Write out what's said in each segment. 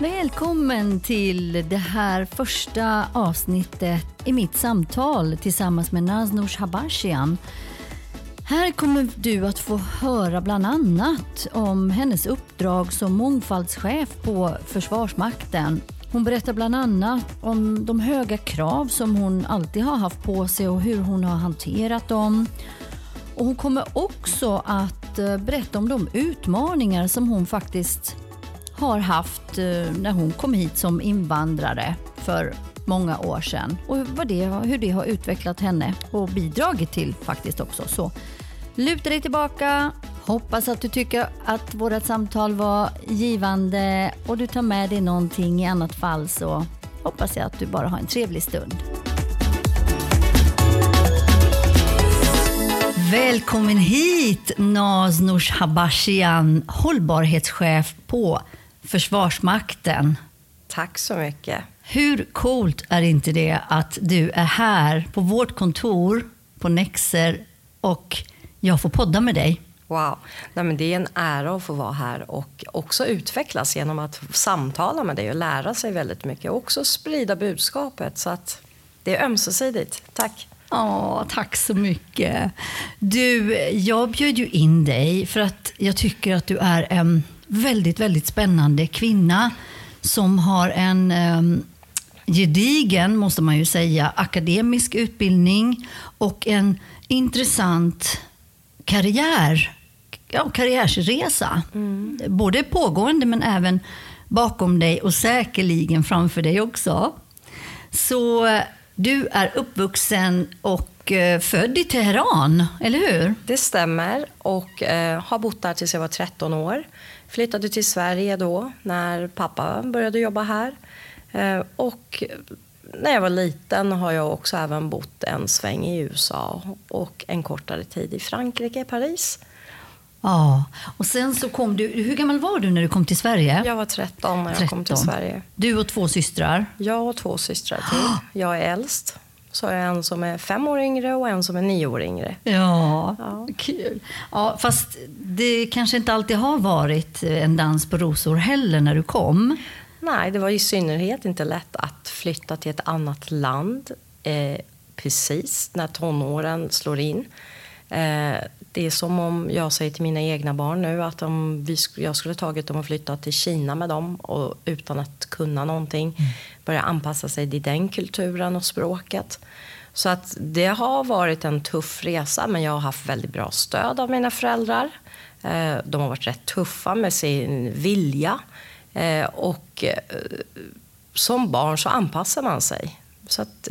Välkommen till det här första avsnittet i mitt samtal tillsammans med Naznoush Habashian. Här kommer du att få höra bland annat om hennes uppdrag som mångfaldschef på Försvarsmakten. Hon berättar bland annat om de höga krav som hon alltid har haft på sig och hur hon har hanterat dem. Och hon kommer också att eh, berätta om de utmaningar som hon faktiskt har haft eh, när hon kom hit som invandrare för många år sedan och vad det, hur det har utvecklat henne och bidragit till faktiskt också. Så luta dig tillbaka, hoppas att du tycker att vårt samtal var givande och du tar med dig någonting. I annat fall så hoppas jag att du bara har en trevlig stund. Välkommen hit Naznoush Habashian, hållbarhetschef på Försvarsmakten. Tack så mycket. Hur coolt är inte det att du är här på vårt kontor på Nexer och jag får podda med dig? Wow. Nej, men det är en ära att få vara här och också utvecklas genom att samtala med dig och lära sig väldigt mycket. Och också sprida budskapet. Så att det är ömsesidigt. Tack. Ja, tack så mycket. Du, jag bjöd ju in dig för att jag tycker att du är en väldigt, väldigt spännande kvinna som har en um, gedigen, måste man ju säga, akademisk utbildning och en intressant karriär, ja, karriärsresa. Mm. Både pågående men även bakom dig och säkerligen framför dig också. Så du är uppvuxen och eh, född i Teheran, eller hur? Det stämmer och eh, har bott där tills jag var 13 år. Flyttade till Sverige då när pappa började jobba här. Eh, och när jag var liten har jag också även bott en sväng i USA och en kortare tid i Frankrike, Paris. Ja, och sen så kom du, hur gammal var du när du kom till Sverige? Jag var 13 när 13. jag kom till Sverige. Du och två systrar? Jag och två systrar till. Jag är äldst. Så har jag en som är fem år yngre och en som är nio år yngre. Ja, ja. kul. Ja, fast det kanske inte alltid har varit en dans på rosor heller när du kom. Nej, det var i synnerhet inte lätt att flytta till ett annat land eh, precis när tonåren slår in. Eh, det är som om jag säger till mina egna barn nu att om vi, jag skulle tagit dem och flyttat till Kina med dem och utan att kunna någonting mm. börja anpassa sig till den kulturen och språket. Så att det har varit en tuff resa men jag har haft väldigt bra stöd av mina föräldrar. Eh, de har varit rätt tuffa med sin vilja eh, och eh, som barn så anpassar man sig. Så att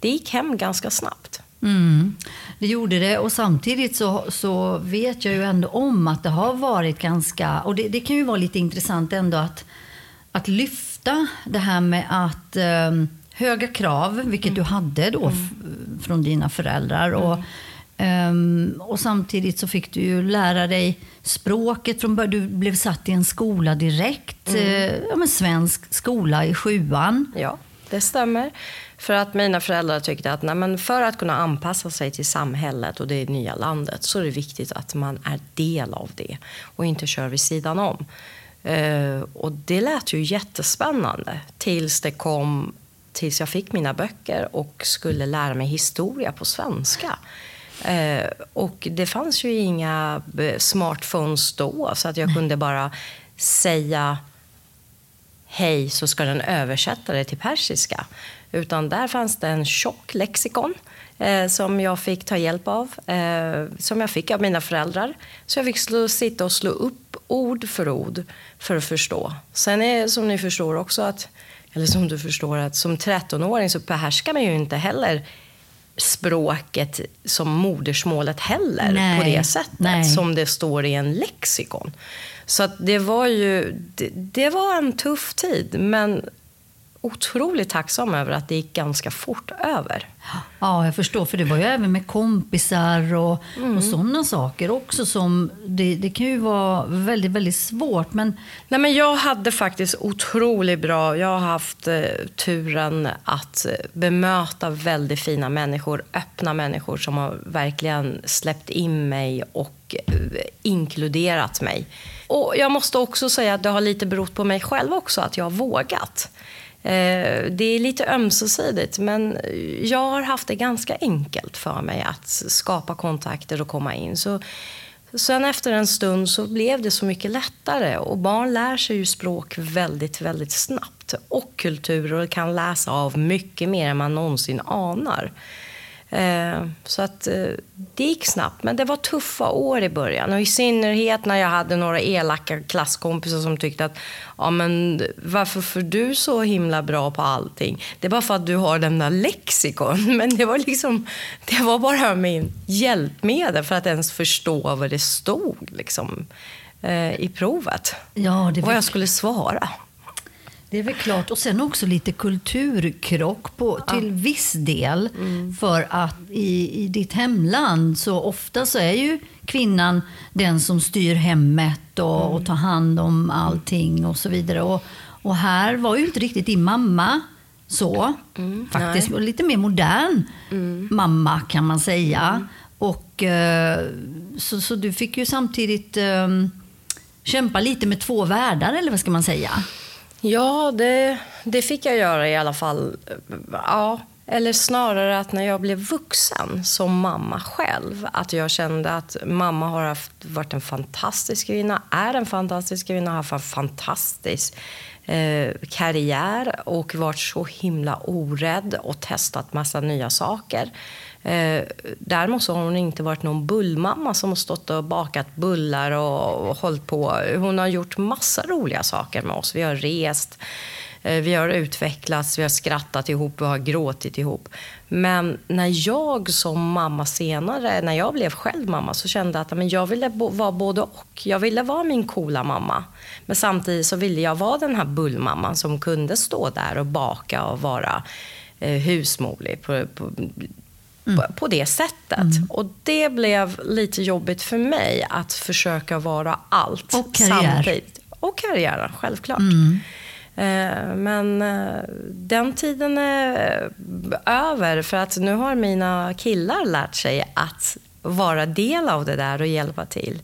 det gick hem ganska snabbt. Mm, det gjorde det och samtidigt så, så vet jag ju ändå om att det har varit ganska, och det, det kan ju vara lite intressant ändå att, att lyfta det här med att um, höga krav, vilket mm. du hade då mm. från dina föräldrar. Och, um, och samtidigt så fick du ju lära dig språket från början. Du blev satt i en skola direkt, mm. uh, ja, men svensk skola i sjuan. Ja, det stämmer. För att mina föräldrar tyckte att nej, för att kunna anpassa sig till samhället och det nya landet så är det viktigt att man är del av det och inte kör vid sidan om. Uh, och det lät ju jättespännande tills det kom tills jag fick mina böcker och skulle lära mig historia på svenska. Uh, och det fanns ju inga eh, smartphones då så att jag kunde bara säga hej så ska den översätta det till persiska. Utan där fanns det en tjock lexikon eh, som jag fick ta hjälp av. Eh, som jag fick av mina föräldrar. Så jag fick slå, sitta och slå upp ord för ord för att förstå. Sen är som ni förstår också att, eller som du förstår att som 13-åring så behärskar man ju inte heller språket som modersmålet heller Nej. på det sättet Nej. som det står i en lexikon. Så det var ju det, det, var en tuff tid, men otroligt tacksam över att det gick ganska fort över. Ja, jag förstår. För det var ju även med kompisar och, mm. och sådana saker också. som det, det, kan ju vara väldigt, väldigt svårt. Men... Nej, men jag hade faktiskt otroligt bra... Jag har haft eh, turen att bemöta väldigt fina människor. Öppna människor som har verkligen släppt in mig och eh, inkluderat mig. Och Jag måste också säga att det har lite berott på mig själv också, att jag har vågat. Eh, det är lite ömsesidigt, men jag har haft det ganska enkelt för mig att skapa kontakter och komma in. Så Sen efter en stund så blev det så mycket lättare och barn lär sig ju språk väldigt, väldigt snabbt och kulturer och kan läsa av mycket mer än man någonsin anar. Eh, så att eh, det gick snabbt, men det var tuffa år i början. Och i synnerhet när jag hade några elaka klasskompisar som tyckte att ja, men varför får du så himla bra på allting? Det är bara för att du har den där lexikon. Men det var, liksom, det var bara min hjälpmedel för att ens förstå vad det stod liksom, eh, i provet. Ja, det vad jag skulle svara. Det är väl klart. Och sen också lite kulturkrock på, till viss del. Mm. För att i, i ditt hemland så ofta så är ju kvinnan den som styr hemmet och, mm. och tar hand om allting och så vidare. Och, och här var ju inte riktigt din mamma så. Mm. Faktiskt Nej. lite mer modern mm. mamma kan man säga. Mm. Och, eh, så, så du fick ju samtidigt um, kämpa lite med två världar, eller vad ska man säga? Ja, det, det fick jag göra i alla fall. Ja, eller snarare att när jag blev vuxen som mamma själv, att jag kände att mamma har haft, varit en fantastisk kvinna, är en fantastisk kvinna, har haft en fantastisk eh, karriär och varit så himla orädd och testat massa nya saker. Eh, däremot så har hon inte varit någon bullmamma som har stått och bakat bullar och, och hållit på. Hon har gjort massa roliga saker med oss. Vi har rest, eh, vi har utvecklats, vi har skrattat ihop, vi har gråtit ihop. Men när jag som mamma senare, när jag blev själv mamma, så kände jag att men jag ville vara både och. Jag ville vara min coola mamma. Men samtidigt så ville jag vara den här bullmamman som kunde stå där och baka och vara eh, husmorlig. på, på, mm. på, på, det sättet. Mm. Och det blev lite jobbigt för mig att försöka vara allt och karriär. samtidigt. Och karriären, självklart. Mm. Eh, men eh, den tiden är över för att nu har mina killar lärt sig att vara del av det där och hjälpa till.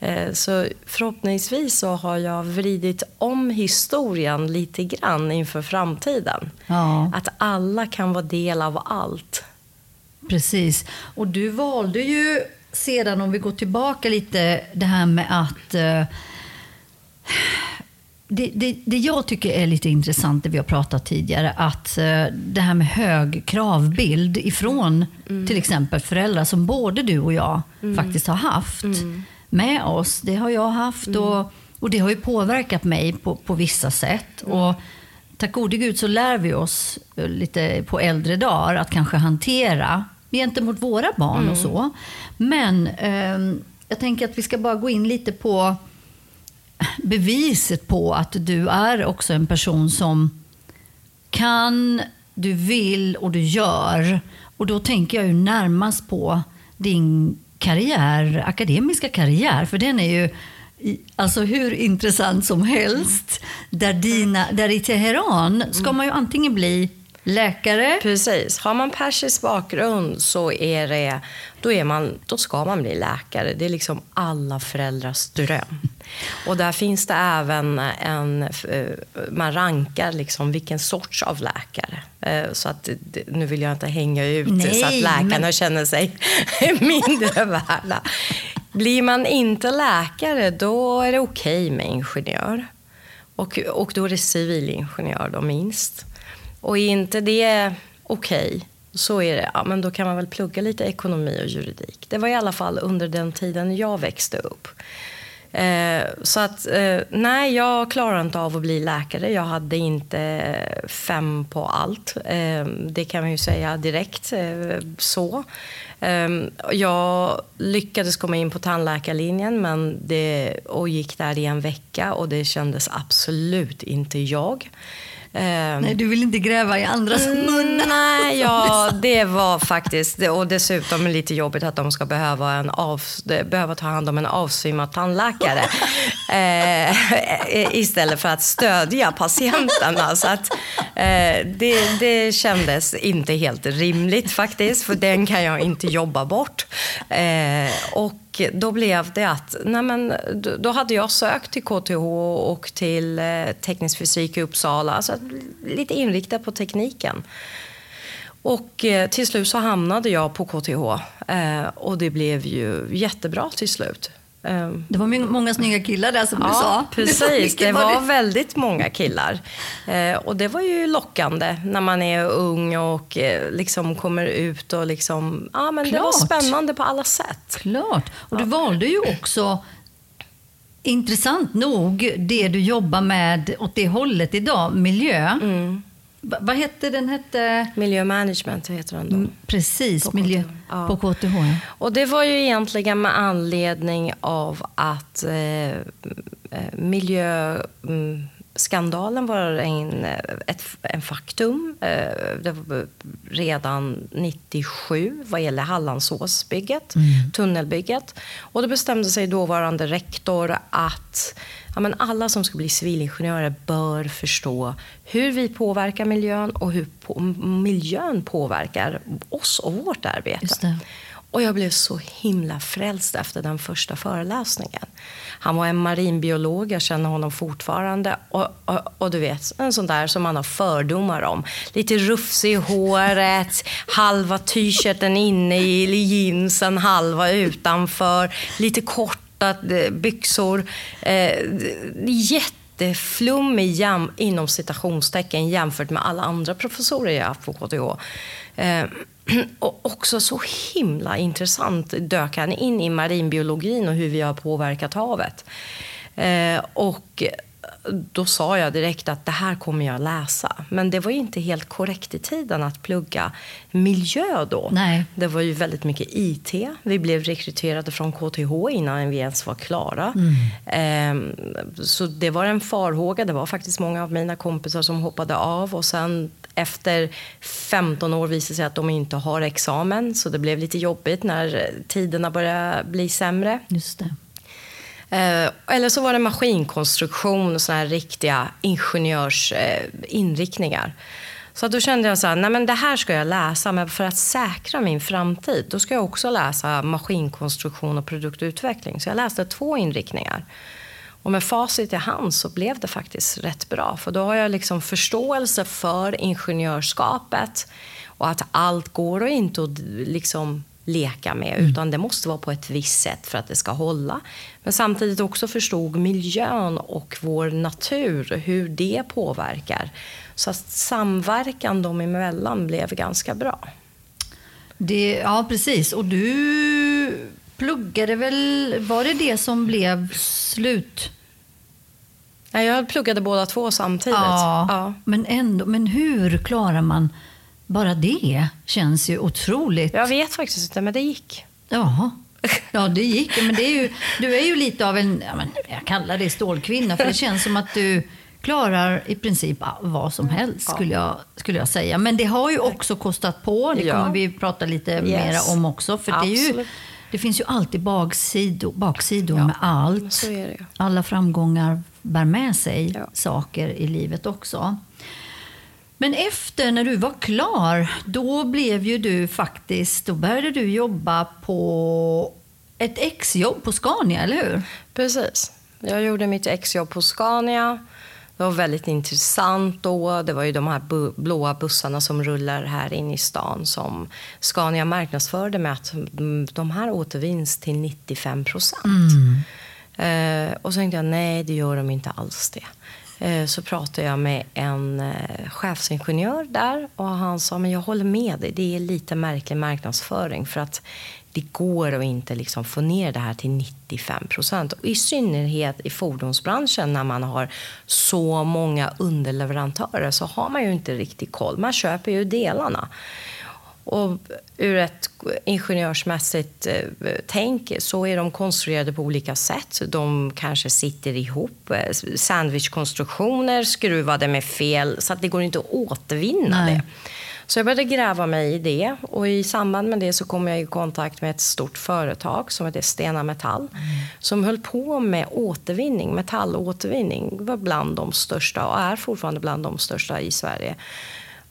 Eh, så förhoppningsvis så har jag vridit om historien lite grann inför framtiden. Ja. Att alla kan vara del av allt. Precis. Och du valde ju sedan, om vi går tillbaka lite, det här med att uh, det, det, det, jag tycker är lite intressant, det vi har pratat tidigare, att uh, det här med hög kravbild ifrån mm. till exempel föräldrar som både du och jag mm. faktiskt har haft mm. med oss. Det har jag haft mm. och, och det har ju påverkat mig på, på vissa sätt. Mm. Och tack gode gud så lär vi oss lite på äldre dagar att kanske hantera gentemot våra barn mm. och så. Men eh, jag tänker att vi ska bara gå in lite på beviset på att du är också en person som kan, du vill och du gör. Och då tänker jag ju närmast på din karriär, akademiska karriär, för den är ju alltså hur intressant som helst. Där, dina, där i Teheran ska man ju antingen bli Läkare? Precis. Har man persisk bakgrund så är det, då, är man, då ska man bli läkare. Det är liksom alla föräldrars dröm. Och där finns det även en... Eh, man rankar liksom vilken sorts av läkare. Eh, så att, nu vill jag inte hänga ut Nej, så att läkarna men... känner sig mindre värda. Blir man inte läkare, då är det okej okay med ingenjör. Och, och då är det civilingenjör då minst. Och är inte det okej, okay, så är det, ja, men då kan man väl plugga lite ekonomi och juridik. Det var i alla fall under den tiden jag växte upp. Eh, så att, eh, nej, jag klarade inte av att bli läkare. Jag hade inte fem på allt. Eh, det kan man ju säga direkt eh, så. Eh, jag lyckades komma in på tandläkarlinjen men det, och gick där i en vecka och det kändes absolut inte jag. Eh, Nej, du vill inte gräva i andras munnar. Nej, ja, det var faktiskt... Och dessutom lite jobbigt att de ska behöva, en av, behöva ta hand om en avsvimmad tandläkare eh, istället för att stödja patienterna. Så att, eh, det, det kändes inte helt rimligt faktiskt, för den kan jag inte jobba bort. Eh, och då blev det att, nej men, då hade jag sökt till KTH och till eh, teknisk fysik i Uppsala, alltså lite inriktad på tekniken. Och eh, till slut så hamnade jag på KTH eh, och det blev ju jättebra till slut. Ehm. Det var många snygga killar där som ja, du sa. Precis, det var väldigt många killar. Eh, och det var ju lockande när man är ung och eh, liksom kommer ut och liksom, ja men Klart. det var spännande på alla sätt. Klart, och du ja. valde ju också intressant nog det du jobbar med åt det hållet idag, miljö. Mm vad hette den? Hette... Miljömanagement heter den då. Mm, precis, på miljö. Ja. på KTH. Och det var ju egentligen med anledning av att eh, eh miljöskandalen var en, ett, en faktum. Eh, det var redan 97 vad gäller Hallandsåsbygget, mm. tunnelbygget. Och då bestämde sig dåvarande rektor att ja, men alla som ska bli civilingenjörer bör förstå hur vi påverkar miljön och hur på, miljön påverkar oss och vårt arbete. Och jag blev så himla frälst efter den första föreläsningen. Han var en marinbiolog, jag känner honom fortfarande. Och, och, och, du vet, en sån där som man har fördomar om. Lite rufsig i håret, halva t-shirten inne i jeansen, halva utanför. Lite kort korta byxor. Eh, jätteflummig jam, inom citationstecken jämfört med alla andra professorer jag haft på KTH. Eh, och också så himla intressant dök han in i marinbiologin och hur vi har påverkat havet. Eh, och då sa jag direkt att det här kommer jag läsa. Men det var inte helt korrekt i tiden att plugga miljö då. Nej. Det var ju väldigt mycket IT. Vi blev rekryterade från KTH innan vi ens var klara. Mm. Ehm, så det var en farhåga. Det var faktiskt många av mina kompisar som hoppade av och sen efter 15 år visade sig att de inte har examen. Så det blev lite jobbigt när tiderna började bli sämre. Just det. Eh, eller så var det maskinkonstruktion och sådana här riktiga ingenjörsinriktningar. Så då kände jag så här, nej men det här ska jag läsa, men för att säkra min framtid, då ska jag också läsa maskinkonstruktion och produktutveckling. Så jag läste två inriktningar. Och med facit i hand så blev det faktiskt rätt bra. För då har jag liksom förståelse för ingenjörskapet och att allt går och inte att liksom leka med, mm. utan det måste vara på ett visst sätt för att det ska hålla. Men samtidigt också förstod miljön och vår natur, hur det påverkar. Så att samverkan dem emellan blev ganska bra. Det, ja, precis. Och du pluggade väl... Var det det som blev slut? Ja, jag pluggade båda två samtidigt. Ja, ja. Men, ändå, men hur klarar man bara det känns ju otroligt. Jag vet faktiskt inte, men det gick. Ja, ja det gick. Men det är ju, du är ju lite av en, jag kallar dig stålkvinna, för det känns som att du klarar i princip vad som helst, skulle jag, skulle jag säga. Men det har ju också kostat på. Det kommer ja. vi prata lite yes. mera om också. För det, är ju, det finns ju alltid baksidor, baksidor ja. med allt. Alla framgångar bär med sig ja. saker i livet också. Men efter, när du var klar, då blev ju du faktiskt, då började du jobba på ett exjobb på Scania, eller hur? Precis. Jag gjorde mitt exjobb på Scania. Det var väldigt intressant då. Det var ju de här bu blåa bussarna som rullar här inne i stan som Scania marknadsförde med att de här återvinns till 95 procent. Mm. Eh, och så tänkte jag, nej det gör de inte alls det. Eh, så pratade jag med en eh, chefsingenjör där och han sa men jag håller med dig, det är lite märklig marknadsföring för att det går att inte liksom få ner det här till 95 procent. I synnerhet i fordonsbranschen när man har så många underleverantörer så har man ju inte riktigt koll. Man köper ju delarna. Och ur ett ingenjörsmässigt eh, tänk så är de konstruerade på olika sätt. De kanske sitter ihop, eh, sandwichkonstruktioner skruvade med fel så att det går inte att återvinna Nej. det. Så jag började gräva mig i det och i samband med det så kom jag i kontakt med ett stort företag som heter Stena Metall mm. som höll på med återvinning, metallåtervinning. var bland de största och är fortfarande bland de största i Sverige.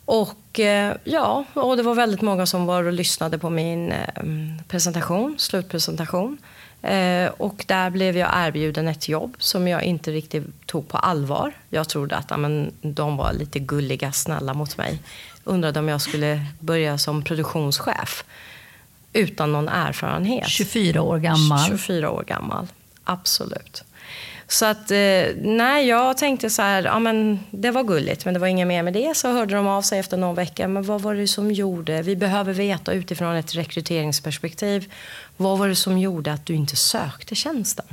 Och eh, ja, och det var väldigt många som var och lyssnade på min eh, presentation, slutpresentation. Eh, och där blev jag erbjuden ett jobb som jag inte riktigt tog på allvar. Jag trodde att amen, de var lite gulliga, snälla mot mig. Undrade om jag skulle börja som produktionschef utan någon erfarenhet. 24 år gammal. 24 år gammal, absolut. Så att, eh, nej, jag tänkte så här, ja men det var gulligt, men det var inget mer med det. Så hörde de av sig efter någon vecka, men vad var det som gjorde, vi behöver veta utifrån ett rekryteringsperspektiv, vad var det som gjorde att du inte sökte tjänsten?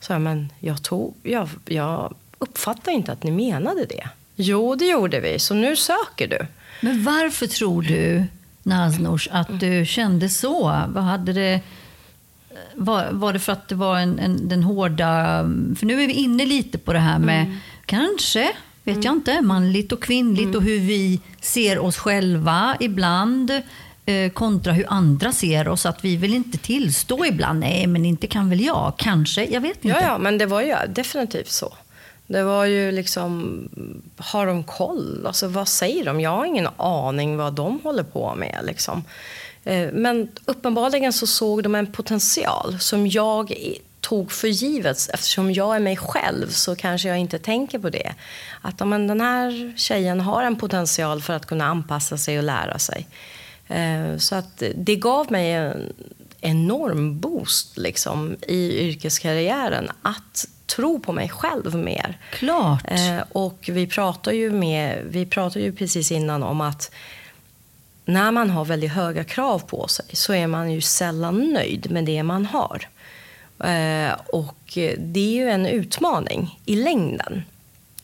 Så jag, men jag, tog, jag, jag uppfattar inte att ni menade det. Jo, det gjorde vi, så nu söker du. Men varför tror du, Naznors, att du kände så? Vad hade det var, var det för att det var en, en, den hårda... För nu är vi inne lite på det här med, mm. kanske, vet mm. jag inte, manligt och kvinnligt mm. och hur vi ser oss själva ibland eh, kontra hur andra ser oss. Att vi vill inte tillstå ibland, nej men inte kan väl jag, kanske, jag vet inte. Ja, ja men det var ju definitivt så. Det var ju liksom, har de koll? Alltså vad säger de? Jag har ingen aning vad de håller på med liksom. Eh, men uppenbarligen så såg de en potential som jag tog för givet. Eftersom jag är mig själv så kanske jag inte tänker på det. Att men, den här tjejen har en potential för att kunna anpassa sig och lära sig. Eh, så att det gav mig en enorm boost liksom, i yrkeskarriären att tro på mig själv mer. Klart. Eh, och vi pratade ju, med, vi pratade ju precis innan om att när man har väldigt höga krav på sig så är man ju sällan nöjd med det man har. Eh, och det är ju en utmaning i längden.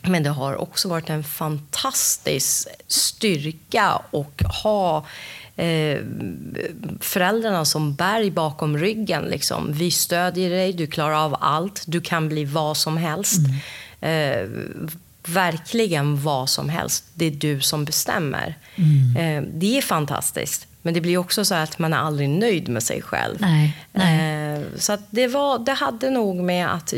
Men det har också varit en fantastisk styrka att ha eh, föräldrarna som berg bakom ryggen. Liksom. Vi stödjer dig, du klarar av allt, du kan bli vad som helst. Mm. Eh, verkligen vad som helst. Det är du som bestämmer. Mm. Eh, det är fantastiskt. Men det blir också så att man är aldrig nöjd med sig själv. Nej, nej. Eh, så det, var, det hade nog med att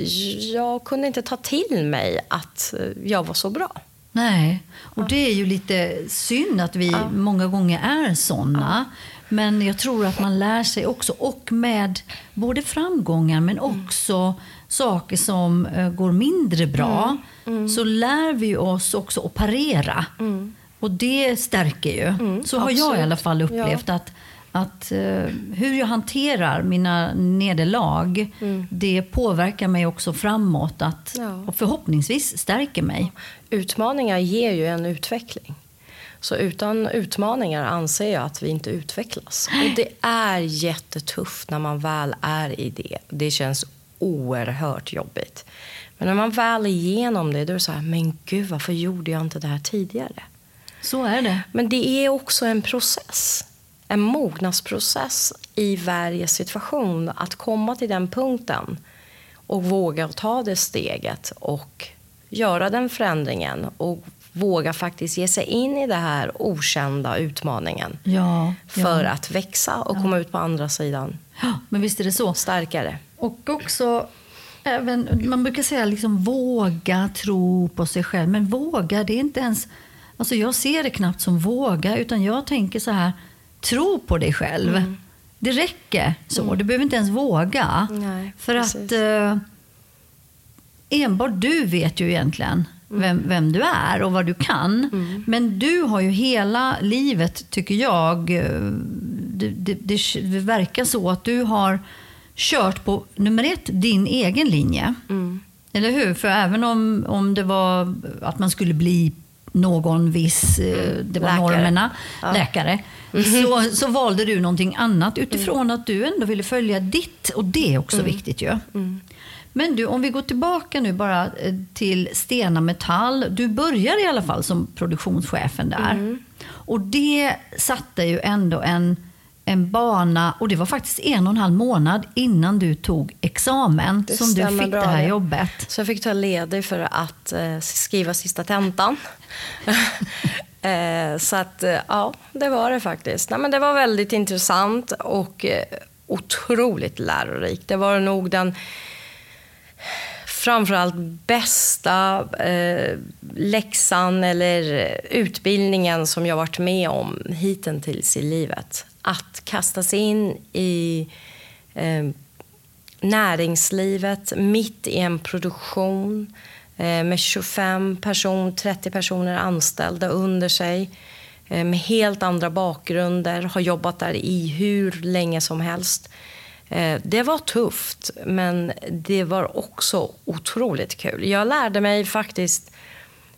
jag kunde inte ta till mig att eh, jag var så bra. Nej, och det är ju lite synd att vi ja. många gånger är såna. Ja. Men jag tror att man lär sig också, och med både framgångar men mm. också. Saker som går mindre bra. Mm mm. så lär vi oss också att parera. Mm. Och det stärker ju. Mm, så har absolut. jag i alla fall upplevt ja. att, att uh, hur jag hanterar mina nederlag, mm. det påverkar mig också framåt. Att, ja. Och förhoppningsvis stärker mig. Utmaningar ger ju en utveckling. Så utan utmaningar anser jag att vi inte utvecklas. Och det är jättetufft när man väl är i det. Det känns oerhört jobbigt. Men när man väl är igenom det, då är det så här, men gud, varför gjorde jag inte det här tidigare? Så är det. Men det är också en process. En mognadsprocess i varje situation. Att komma till den punkten och våga ta det steget och göra den förändringen och våga faktiskt ge sig in i den här okända utmaningen. Ja, för ja. att växa och komma ut på andra sidan. Ja, men visst är det så. Starkare. Och också även, man brukar säga liksom våga tro på sig själv. Men våga, det är inte ens... Alltså jag ser det knappt som våga, utan jag tänker så här, tro på dig själv. Mm. Det räcker så. Mm. Du behöver inte ens våga. Nej, för precis. att eh, enbart du vet ju egentligen mm. vem, vem du är och vad du kan. Mm. Men du har ju hela livet, tycker jag, eh, det, det, det, det verkar så att du har kört på, nummer ett, din egen linje. Mm. Eller hur? För även om, om det var att man skulle bli någon viss, eh, det var läkare. normerna, ja. läkare, mm. så, så valde du någonting annat utifrån mm. att du ändå ville följa ditt. Och det är också mm. viktigt ju. Mm. Men du, om vi går tillbaka nu bara eh, till Stena Metall. Du börjar i alla fall som produktionschefen där. Mm. Och det satte ju ändå en, en bana, och det var faktiskt en och en halv månad innan du tog examen Det som du fick bra det här jobbet. Så jag fick ta ledigt för att eh, skriva sista tentan. eh, så att, eh, ja, det var det faktiskt. Nej, men det var väldigt intressant och eh, otroligt lärorikt. Det var nog den framförallt bästa eh, läxan eller utbildningen som jag varit med om hittills i livet. Kasta sig in i eh, näringslivet mitt i en produktion eh, med 25 person, 30 personer anställda under sig eh, med helt andra bakgrunder, har jobbat där i hur länge som helst. Eh, Det var tufft, men det var också otroligt kul. Jag lärde mig faktiskt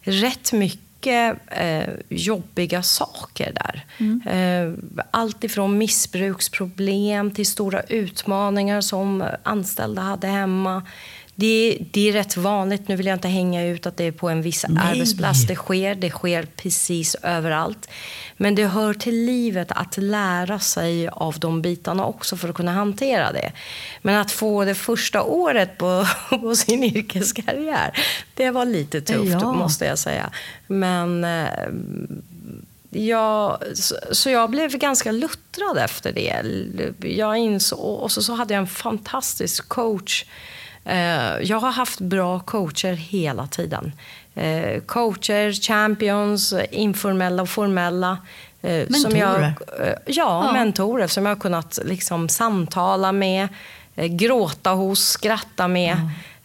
rätt mycket eh, jobbiga saker där. Eh, allt ifrån missbruksproblem till stora utmaningar som anställda hade hemma. Det, det är rätt vanligt, nu vill jag inte hänga ut att det är på en viss Nej. arbetsplats det sker. Det sker precis överallt. Men det hör till livet att lära sig av de bitarna också för att kunna hantera det. Men att få det första året på, på sin yrkeskarriär, det var lite tufft Ja. måste jag säga. Men eh, jag, så, så jag blev ganska luttrad efter det. Jag insåg, och så, så hade jag en fantastisk coach. Eh, jag har haft bra coacher hela tiden. Eh, coacher, champions, informella och formella. eh, Som jag, Mentorer? ja, Ja. mentorer som jag har kunnat liksom samtala med, gråta hos, skratta med.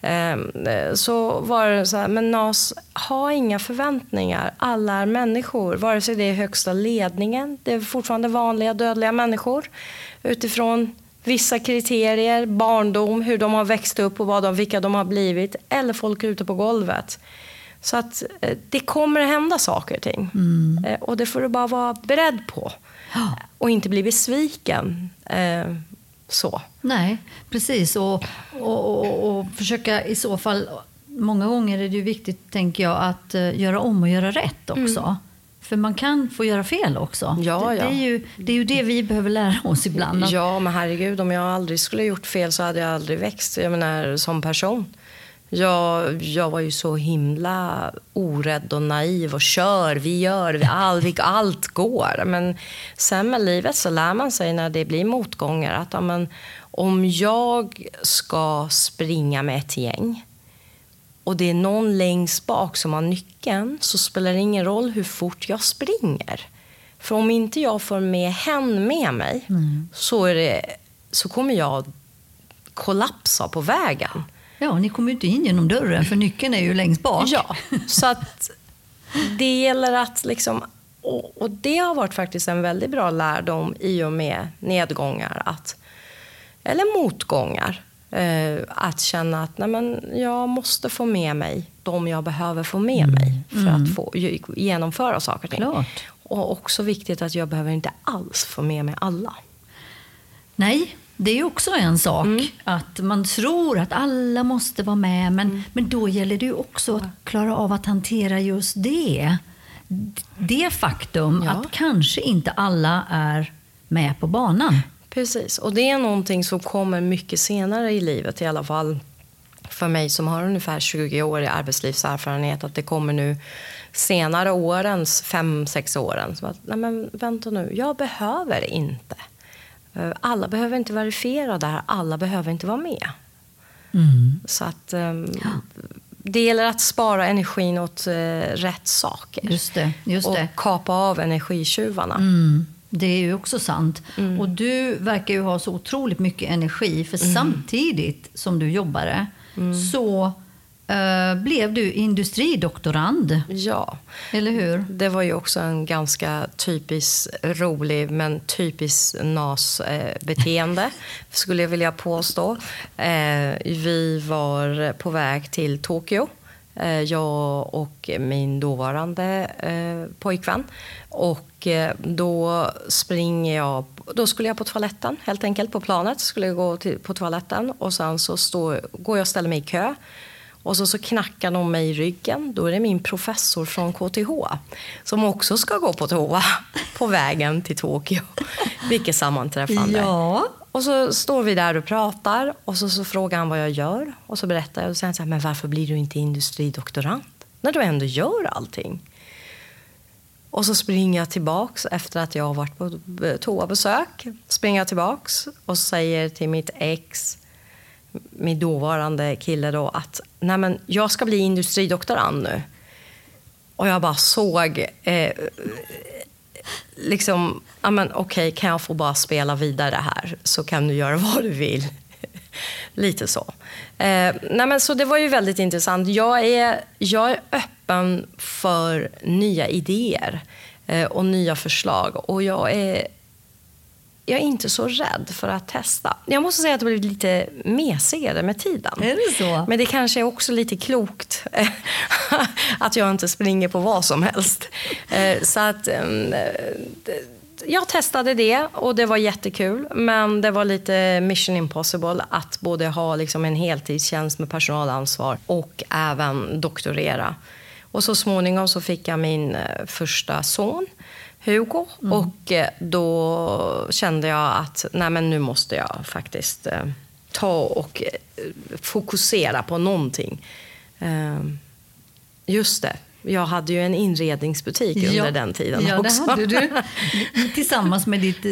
Ehm, eh, Så var det så här, men Nas, ha inga förväntningar. Alla är människor, vare sig det är högsta ledningen, det är fortfarande vanliga dödliga människor. Utifrån vissa kriterier, barndom, hur de har växt upp och vad de, vilka de har blivit. Eller folk ute på golvet. Så att eh, det kommer att hända saker och ting. Eh, Och det får du bara vara beredd på. Och inte bli besviken. Eh, Så. Nej, precis. Och, och, och, och försöka i så fall... Många gånger är det ju viktigt, tänker jag, att göra om och göra rätt också. För man kan få göra fel också. Ja, det, ja. Det, är ju, det är ju det vi behöver lära oss ibland. Ja, men herregud, om jag aldrig skulle gjort fel så hade jag aldrig växt jag menar, som person. Jag, jag var ju så himla orädd och naiv och kör, vi gör, vi, all, vi, allt går. Men sen med livet så lär man sig när det blir motgångar att ja, men, om jag ska springa med ett gäng och det är någon längst bak som har nyckeln så spelar det ingen roll hur fort jag springer. För om inte jag får med hen med mig så, är det, så kommer jag kollapsa på vägen. Ja, ni kommer ju inte in genom dörren för nyckeln är ju längst bak. Ja, så att det gäller att liksom... Och, och det har varit faktiskt en väldigt bra lärdom i och med nedgångar. Att, eller motgångar. Eh, att känna att nej men, jag måste få med mig de jag behöver få med mig för att få ge- genomföra saker och ting. Klart. Och också viktigt att jag behöver inte alls få med mig alla. Nej, det är också en sak. Att man tror att alla måste vara med, men, men då gäller det ju också att klara av att hantera just det. Det faktum Ja. att kanske inte alla är med på banan. Precis, och det är någonting som kommer mycket senare i livet i alla fall. För mig som har ungefär 20 år i arbetslivserfarenhet. Att det kommer nu senare årens, fem, sex åren. Så att, nej men vänta nu, jag behöver inte. Eh, Alla behöver inte verifiera det här, alla behöver inte vara med. Så att ehm, det gäller att spara energin åt eh, rätt saker. Just det, just och det. kapa av energitjuvarna. Mm, det är ju också sant. Mm. Och du verkar ju ha så otroligt mycket energi, för Mm. samtidigt som du jobbade så eh, blev du industridoktorand. Ja. Eller hur? Det var ju också en ganska typisk rolig men typisk NAS-beteende, skulle jag vilja påstå. Eh, vi var på väg till Tokyo, Eh, jag och min dåvarande eh, pojkvän. Och eh, då springer jag, då skulle jag på toaletten helt enkelt på planet, skulle jag gå till, på toaletten och sen så stå, går jag och ställer mig i kö. Och så, så knackar de mig i ryggen. Då är det min professor från KTH som också ska gå på toa på vägen till Tokyo. Vilket sammanträffande. Ja. Och så står vi där och pratar och så, så frågar han vad jag gör. Och så berättar jag och säger så här, men varför blir du inte industridoktorand? När du ändå gör allting. Och så springer jag tillbaks efter att jag har varit på toabesök. Springer jag tillbaks och säger till mitt ex, min dåvarande kille då, att Nej, men jag ska bli industridoktorand nu. Och jag bara såg eh, liksom, ja men okej, okay, kan jag få bara spela vidare här så kan du göra vad du vill. Lite så. Eh, nej men så det var ju väldigt intressant. Jag är, jag är öppen för nya idéer eh, och nya förslag. Och jag är, jag är inte så rädd för att testa. Jag måste säga att det blivit lite mesigare med tiden. Är det så? Men det kanske är också lite klokt att jag inte springer på vad som helst. Eh, så att ehm, jag testade det och det var jättekul. Men det var lite mission impossible att både ha liksom en heltidstjänst med personalansvar och även doktorera. Och så småningom så fick jag min eh, första son, Hugo. Mm. Och eh, då kände jag att nej men nu måste jag faktiskt eh, ta och fokusera på någonting. Ehm, just det, jag hade ju en inredningsbutik ja, under den tiden ja, också. Det hade du. Tillsammans med ditt eh,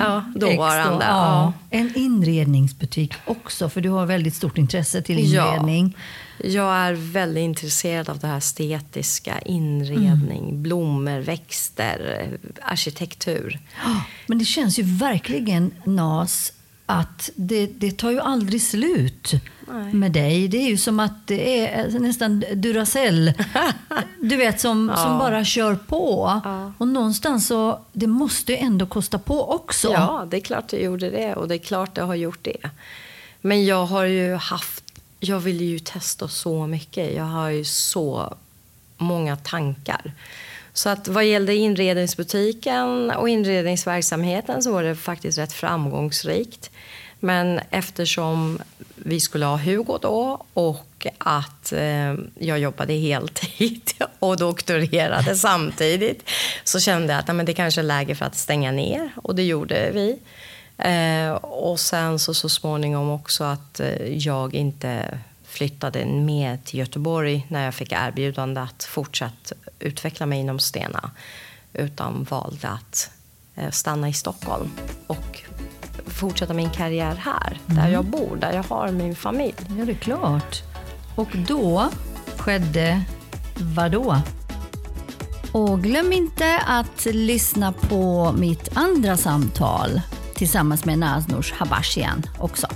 ja, dåvarande. Ex då. Ja. En inredningsbutik också, för du har väldigt stort intresse till inredning. Ja, jag är väldigt intresserad av det här estetiska, inredning, mm. blommor, växter, arkitektur. Men det känns ju verkligen, Nas, att det, det tar ju aldrig slut Nej. med dig. Det är ju som att det är nästan Duracell. Du vet, som, ja. som bara kör på. Ja. Och någonstans så, det måste ju ändå kosta på också. Ja, det är klart det gjorde det och det är klart det har gjort det. Men jag har ju haft, jag vill ju testa så mycket. Jag har ju så många tankar. Så att vad gällde inredningsbutiken och inredningsverksamheten så var det faktiskt rätt framgångsrikt. Men eftersom vi skulle ha Hugo då och att eh, jag jobbade heltid och doktorerade samtidigt så kände jag att nej, men det kanske är läge för att stänga ner och det gjorde vi. Eh, och sen så, så småningom också att eh, jag inte flyttade med till Göteborg när jag fick erbjudande att fortsätta utveckla mig inom Stena utan valde att eh, stanna i Stockholm och fortsätta min karriär här, mm. där jag bor, där jag har min familj. Ja, det är klart. Och då skedde vad då? Och glöm inte att lyssna på mitt andra samtal tillsammans med Naznors Habashian också.